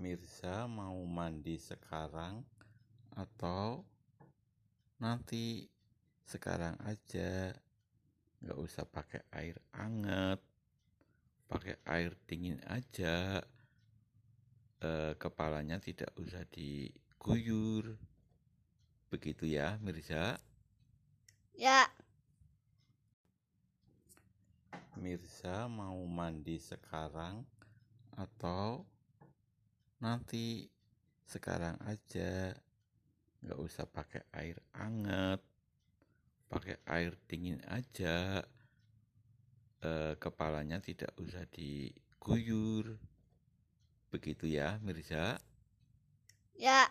Mirza mau mandi sekarang atau nanti sekarang aja? Nggak usah pakai air anget pakai air dingin aja. E, kepalanya tidak usah diguyur. Begitu ya Mirza. Ya. Mirza mau mandi sekarang atau nanti sekarang aja? Nggak usah pakai air anget pakai air dingin aja. E, kepalanya tidak usah diguyur. Begitu ya Mirza. Ya.